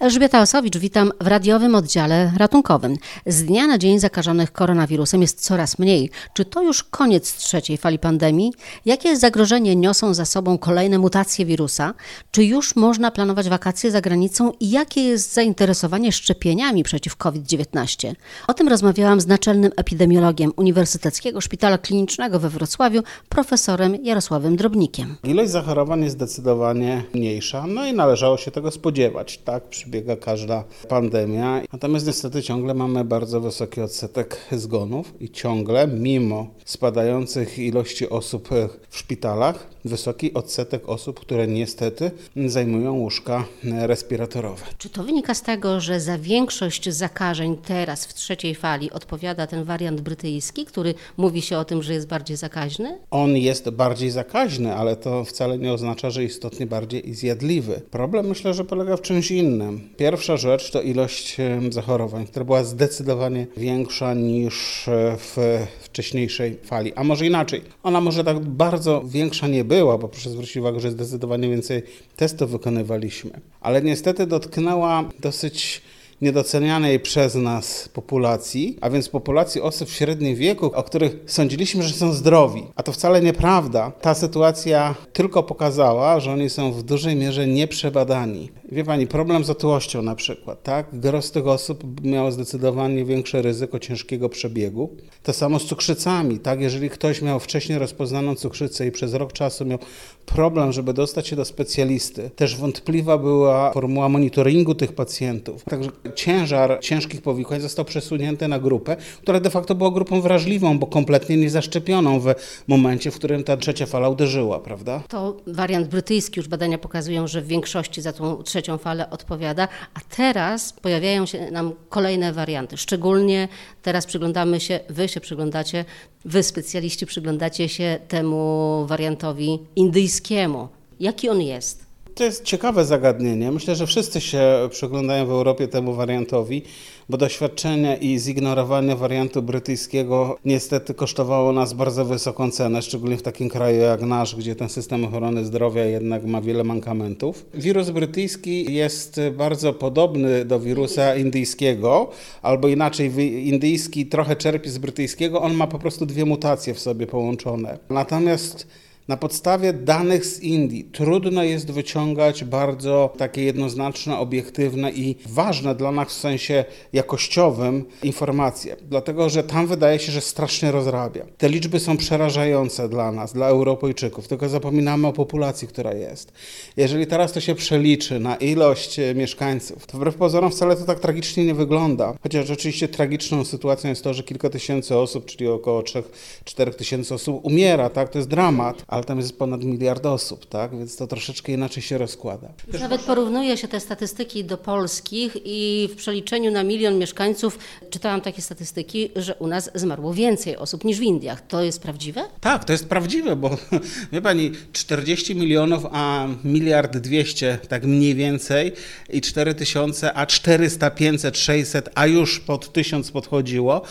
Elżbieta Osowicz, witam w radiowym oddziale ratunkowym. Z dnia na dzień zakażonych koronawirusem jest coraz mniej. Czy to już koniec trzeciej fali pandemii? Jakie zagrożenie niosą za sobą kolejne mutacje wirusa? Czy już można planować wakacje za granicą i jakie jest zainteresowanie szczepieniami przeciw COVID-19? O tym rozmawiałam z naczelnym epidemiologiem Uniwersyteckiego Szpitala Klinicznego we Wrocławiu, profesorem Jarosławem Drobnikiem. Ilość zachorowań jest zdecydowanie mniejsza, no i należało się tego spodziewać. Tak przebiega każda pandemia. Natomiast niestety ciągle mamy bardzo wysoki odsetek zgonów i ciągle, mimo spadających ilości osób w szpitalach, wysoki odsetek osób, które niestety zajmują łóżka respiratorowe. Czy to wynika z tego, że za większość zakażeń teraz w trzeciej fali odpowiada ten wariant brytyjski, który mówi się o tym, że jest bardziej zakaźny? On jest bardziej zakaźny, ale to wcale nie oznacza, że istotnie bardziej zjadliwy. Problem myślę, że polega w czymś innym. Pierwsza rzecz to ilość zachorowań, która była zdecydowanie większa niż w wcześniejszej fali. A może inaczej, ona może tak bardzo większa nie była, bo proszę zwrócić uwagę, że zdecydowanie więcej testów wykonywaliśmy. Ale niestety dotknęła dosyć niedocenianej przez nas populacji, a więc populacji osób w średnim wieku, o których sądziliśmy, że są zdrowi. A to wcale nieprawda. Ta sytuacja tylko pokazała, że oni są w dużej mierze nieprzebadani. Wie pani, problem z otyłością na przykład, tak? Gros tych osób miało zdecydowanie większe ryzyko ciężkiego przebiegu. To samo z cukrzycami, tak? Jeżeli ktoś miał wcześniej rozpoznaną cukrzycę i przez rok czasu miał problem, żeby dostać się do specjalisty, też wątpliwa była formuła monitoringu tych pacjentów. Także ciężar ciężkich powikłań został przesunięty na grupę, która de facto była grupą wrażliwą, bo kompletnie niezaszczepioną w momencie, w którym ta trzecia fala uderzyła, prawda? To wariant brytyjski, już badania pokazują, że w większości za tą trzecią falę odpowiada, a teraz pojawiają się nam kolejne warianty. Szczególnie teraz przyglądamy się, wy się przyglądacie, wy specjaliści przyglądacie się temu wariantowi indyjskiemu. Jaki on jest? To jest ciekawe zagadnienie. Myślę, że wszyscy się przyglądają w Europie temu wariantowi, bo doświadczenie i zignorowanie wariantu brytyjskiego niestety kosztowało nas bardzo wysoką cenę, szczególnie w takim kraju jak nasz, gdzie ten system ochrony zdrowia jednak ma wiele mankamentów. Wirus brytyjski jest bardzo podobny do wirusa indyjskiego, albo inaczej, indyjski trochę czerpie z brytyjskiego, on ma po prostu dwie mutacje w sobie połączone. Natomiast na podstawie danych z Indii trudno jest wyciągać bardzo takie jednoznaczne, obiektywne i ważne dla nas w sensie jakościowym informacje, dlatego że tam wydaje się, że strasznie rozrabia. Te liczby są przerażające dla nas, dla Europejczyków, tylko zapominamy o populacji, która jest. Jeżeli teraz to się przeliczy na ilość e, mieszkańców, to wbrew pozorom wcale to tak tragicznie nie wygląda. Chociaż rzeczywiście tragiczną sytuacją jest to, że kilka tysięcy osób, czyli około 3-4 tysięcy osób umiera, tak? To jest dramat ale tam jest ponad miliard osób, tak? więc to troszeczkę inaczej się rozkłada. Już nawet porównuje się te statystyki do polskich i w przeliczeniu na milion mieszkańców czytałam takie statystyki, że u nas zmarło więcej osób niż w Indiach. To jest prawdziwe? Tak, to jest prawdziwe, bo wie pani, 40 milionów, a miliard 200, tak mniej więcej i 4 tysiące, a 400, 500, 600, a już pod 1000 podchodziło,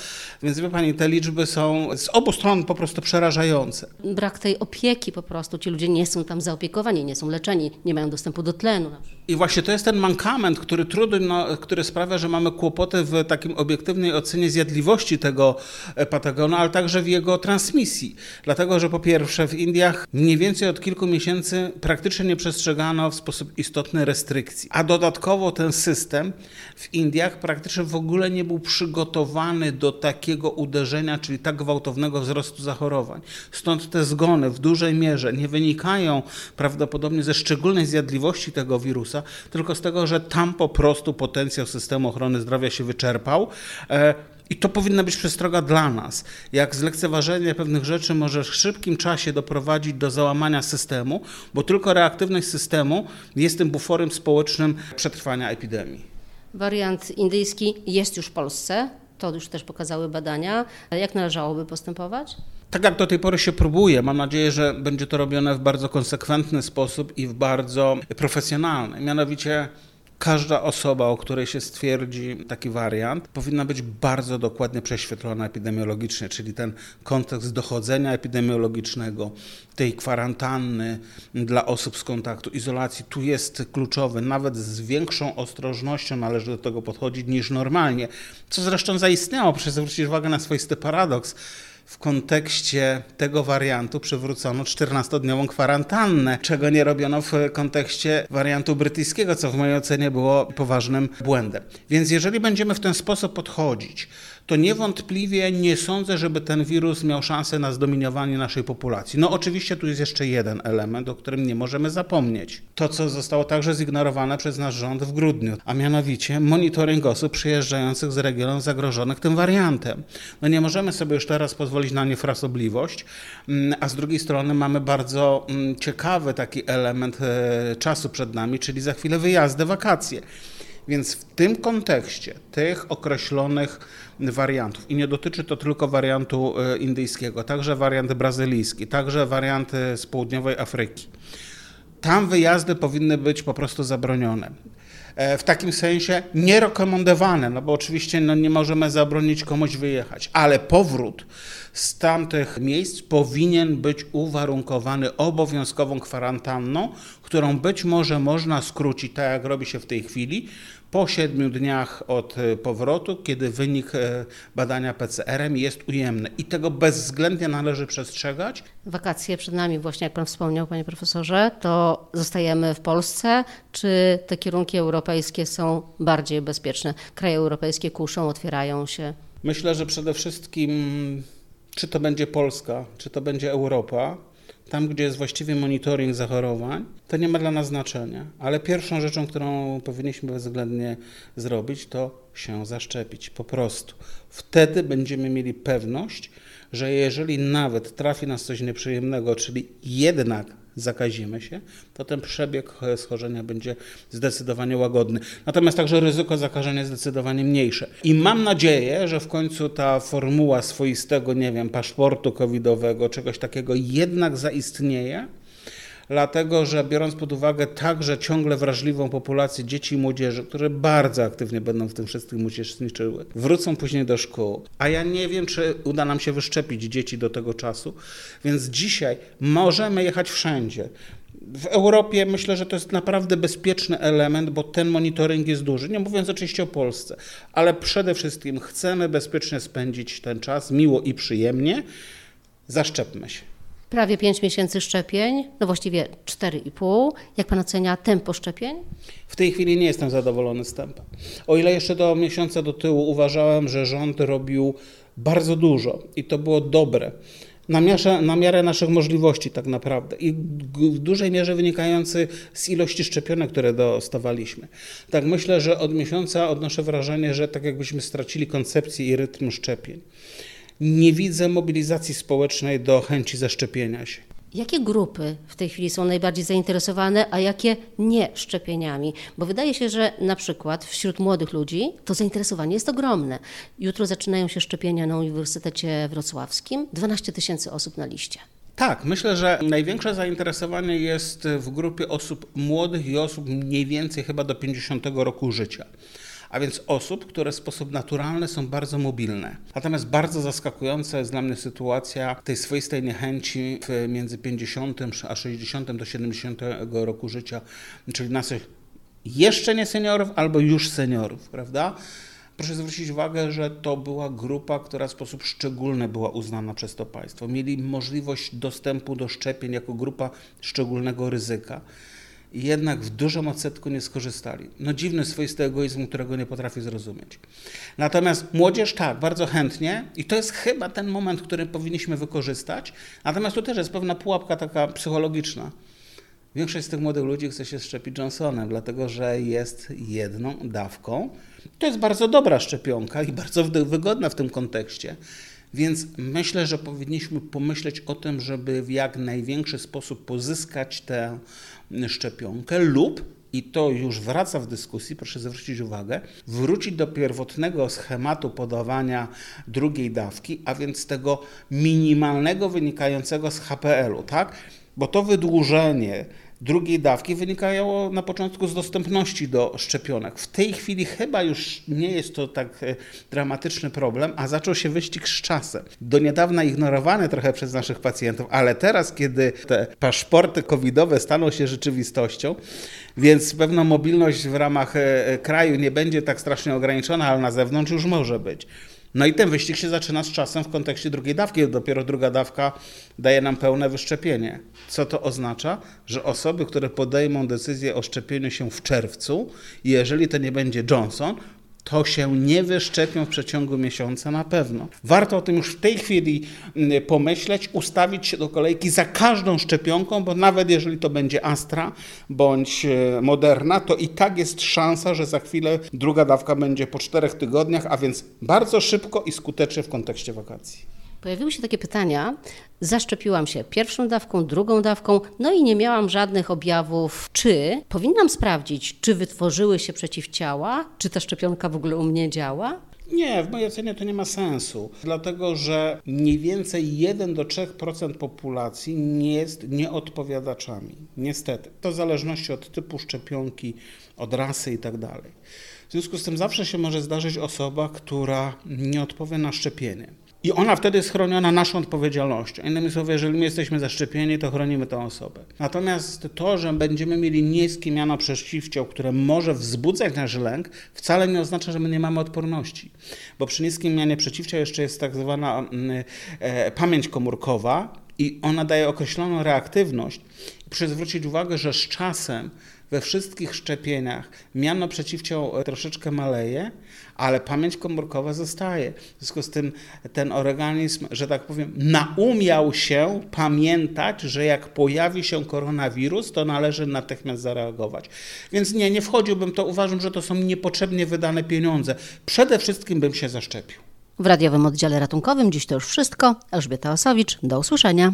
więc wie pani, te liczby są z obu stron po prostu przerażające. Brak tej opieki opieki po prostu. Ci ludzie nie są tam zaopiekowani, nie są leczeni, nie mają dostępu do tlenu. I właśnie to jest ten mankament, który trudno, który sprawia, że mamy kłopoty w takim obiektywnej ocenie zjadliwości tego e, patogenu, ale także w jego transmisji. Dlatego, że po pierwsze w Indiach mniej więcej od kilku miesięcy praktycznie nie przestrzegano w sposób istotny restrykcji. A dodatkowo ten system w Indiach praktycznie w ogóle nie był przygotowany do takiego uderzenia, czyli tak gwałtownego wzrostu zachorowań. Stąd te zgony w dużej mierze nie wynikają prawdopodobnie ze szczególnej zjadliwości tego wirusa, tylko z tego, że tam po prostu potencjał systemu ochrony zdrowia się wyczerpał. E, I to powinna być przestroga dla nas. Jak zlekceważenie pewnych rzeczy może w szybkim czasie doprowadzić do załamania systemu, bo tylko reaktywność systemu jest tym buforem społecznym przetrwania epidemii. Wariant indyjski jest już w Polsce. To już też pokazały badania. Jak należałoby postępować? Tak jak do tej pory się próbuje, mam nadzieję, że będzie to robione w bardzo konsekwentny sposób i w bardzo profesjonalny. Mianowicie każda osoba, o której się stwierdzi taki wariant, powinna być bardzo dokładnie prześwietlona epidemiologicznie, czyli ten kontekst dochodzenia epidemiologicznego, tej kwarantanny dla osób z kontaktu, izolacji, tu jest kluczowy. Nawet z większą ostrożnością należy do tego podchodzić niż normalnie, co zresztą zaistniało. Proszę zwrócić uwagę na swoisty paradoks w kontekście tego wariantu przywrócono 14-dniową kwarantannę, czego nie robiono w kontekście wariantu brytyjskiego, co w mojej ocenie było poważnym błędem. Więc jeżeli będziemy w ten sposób podchodzić, to niewątpliwie nie sądzę, żeby ten wirus miał szansę na zdominowanie naszej populacji. No oczywiście tu jest jeszcze jeden element, o którym nie możemy zapomnieć. To, co zostało także zignorowane przez nasz rząd w grudniu, a mianowicie monitoring osób przyjeżdżających z regionów zagrożonych tym wariantem. No nie możemy sobie już teraz pozwolić na niefrasobliwość, mm, a z drugiej strony mamy bardzo mm, ciekawy taki element e, czasu przed nami, czyli za chwilę wyjazdy, wakacje. Więc w tym kontekście tych określonych wariantów, i nie dotyczy to tylko wariantu e, indyjskiego, także wariant brazylijski, także warianty z południowej Afryki, tam wyjazdy powinny być po prostu zabronione. E, w takim sensie nierekomendowane, no bo oczywiście no nie możemy zabronić komuś wyjechać, ale powrót z tamtych miejsc powinien być uwarunkowany obowiązkową kwarantanną, którą być może można skrócić, tak jak robi się w tej chwili, po siedmiu dniach od e, powrotu, kiedy wynik e, badania PCR-em jest ujemny. I tego bezwzględnie należy przestrzegać. Wakacje przed nami, właśnie jak Pan wspomniał, Panie Profesorze, to zostajemy w Polsce. Czy te kierunki europejskie są bardziej bezpieczne? Kraje europejskie kuszą, otwierają się? Myślę, że przede wszystkim, czy to będzie Polska, czy to będzie Europa, tam, gdzie jest właściwy monitoring zachorowań, to nie ma dla nas znaczenia. Ale pierwszą rzeczą, którą powinniśmy bezwzględnie zrobić, to się zaszczepić. Po prostu. Wtedy będziemy mieli pewność, że jeżeli nawet trafi nas coś nieprzyjemnego, czyli jednak zakazimy się, to ten przebieg schorzenia będzie zdecydowanie łagodny. Natomiast także ryzyko zakażenia jest zdecydowanie mniejsze. I mam nadzieję, że w końcu ta formuła swoistego, nie wiem, paszportu covidowego, czegoś takiego jednak zaistnieje dlatego że biorąc pod uwagę także ciągle wrażliwą populację dzieci i młodzieży, które bardzo aktywnie będą w tym wszystkim uczestniczyły, wrócą później do szkół. A ja nie wiem, czy uda nam się wyszczepić dzieci do tego czasu, więc dzisiaj możemy jechać wszędzie. W Europie myślę, że to jest naprawdę bezpieczny element, bo ten monitoring jest duży. Nie mówiąc oczywiście o Polsce, ale przede wszystkim chcemy bezpiecznie spędzić ten czas, miło i przyjemnie. Zaszczepmy się prawie 5 miesięcy szczepień, no właściwie 4,5. Jak pan ocenia tempo szczepień? W tej chwili nie jestem zadowolony z tempa. O ile jeszcze do miesiąca do tyłu uważałem, że rząd robił bardzo dużo i to było dobre. Na, miarę, na miarę naszych możliwości, tak naprawdę, i w dużej mierze wynikający z ilości szczepionek, które dostawaliśmy. Tak myślę, że od miesiąca odnoszę wrażenie, że tak jakbyśmy stracili koncepcję i rytm szczepień nie widzę mobilizacji społecznej do chęci zaszczepienia się. Jakie grupy w tej chwili są najbardziej zainteresowane, a jakie nie szczepieniami? Bo wydaje się, że na przykład wśród młodych ludzi to zainteresowanie jest ogromne. Jutro zaczynają się szczepienia na Uniwersytecie Wrocławskim. 12 tysięcy osób na liście. Tak, myślę, że największe zainteresowanie jest w grupie osób młodych i osób mniej więcej chyba do 50 roku życia a więc osób, które w sposób naturalny są bardzo mobilne. Natomiast bardzo zaskakująca jest dla mnie sytuacja tej swoistej niechęci między 50 a 60 do 70 roku życia, czyli naszych jeszcze nie seniorów albo już seniorów, prawda? Proszę zwrócić uwagę, że to była grupa, która w sposób szczególny była uznana przez to państwo. Mieli możliwość dostępu do szczepień jako grupa szczególnego ryzyka jednak w dużym odsetku nie skorzystali. No dziwny swoisty egoizm, którego nie potrafię zrozumieć. Natomiast młodzież tak, bardzo chętnie i to jest chyba ten moment, który powinniśmy wykorzystać. Natomiast tu też jest pewna pułapka taka psychologiczna. Większość z tych młodych ludzi chce się szczepić Johnsonem, dlatego że jest jedną dawką. To jest bardzo dobra szczepionka i bardzo wygodna w tym kontekście. Więc myślę, że powinniśmy pomyśleć o tym, żeby w jak największy sposób pozyskać tę szczepionkę lub i to już wraca w dyskusji, proszę zwrócić uwagę, wrócić do pierwotnego schematu podawania drugiej dawki, a więc tego minimalnego wynikającego z HPL-u, tak? Bo to wydłużenie drugiej dawki wynikało na początku z dostępności do szczepionek. W tej chwili chyba już nie jest to tak e, dramatyczny problem, a zaczął się wyścig z czasem. Do niedawna ignorowany trochę przez naszych pacjentów, ale teraz, kiedy te paszporty covidowe staną się rzeczywistością, więc pewna mobilność w ramach e, e, kraju nie będzie tak strasznie ograniczona, ale na zewnątrz już może być. No i ten wyścig się zaczyna z czasem w kontekście drugiej dawki. Dopiero druga dawka daje nam pełne wyszczepienie. Co to oznacza? Że osoby, które podejmą decyzję o szczepieniu się w czerwcu, jeżeli to nie będzie Johnson, to się nie wyszczepią w przeciągu miesiąca na pewno. Warto o tym już w tej chwili mm, pomyśleć, ustawić się do kolejki za każdą szczepionką, bo nawet jeżeli to będzie Astra bądź e, Moderna, to i tak jest szansa, że za chwilę druga dawka będzie po czterech tygodniach, a więc bardzo szybko i skutecznie w kontekście wakacji. Pojawiły się takie pytania. Zaszczepiłam się pierwszą dawką, drugą dawką, no i nie miałam żadnych objawów. Czy powinnam sprawdzić, czy wytworzyły się przeciwciała, czy ta szczepionka w ogóle u mnie działa? Nie, w mojej ocenie to nie ma sensu, dlatego że mniej więcej 1 do 3% populacji nie jest nieodpowiadaczami. Niestety. To w zależności od typu szczepionki, od rasy i tak dalej. W związku z tym zawsze się może zdarzyć osoba, która nie odpowie na szczepienie. I ona wtedy jest chroniona naszą odpowiedzialnością. Innymi słowy, jeżeli my jesteśmy zaszczepieni, to chronimy tę osobę. Natomiast to, że będziemy mieli niskie miano przeciwciał, które może wzbudzać nasz lęk, wcale nie oznacza, że my nie mamy odporności. Bo przy niskim mianie przeciwciał jeszcze jest tak zwana mm, e, pamięć komórkowa i ona daje określoną reaktywność. Proszę zwrócić uwagę, że z czasem we wszystkich szczepieniach miano przeciwciał troszeczkę maleje, ale pamięć komórkowa zostaje. W związku z tym ten organizm, że tak powiem, naumiał się pamiętać, że jak pojawi się koronawirus, to należy natychmiast zareagować. Więc nie, nie wchodziłbym to, uważam, że to są niepotrzebnie wydane pieniądze. Przede wszystkim bym się zaszczepił. W radiowym oddziale ratunkowym dziś to już wszystko. Elżbieta Osowicz, do usłyszenia.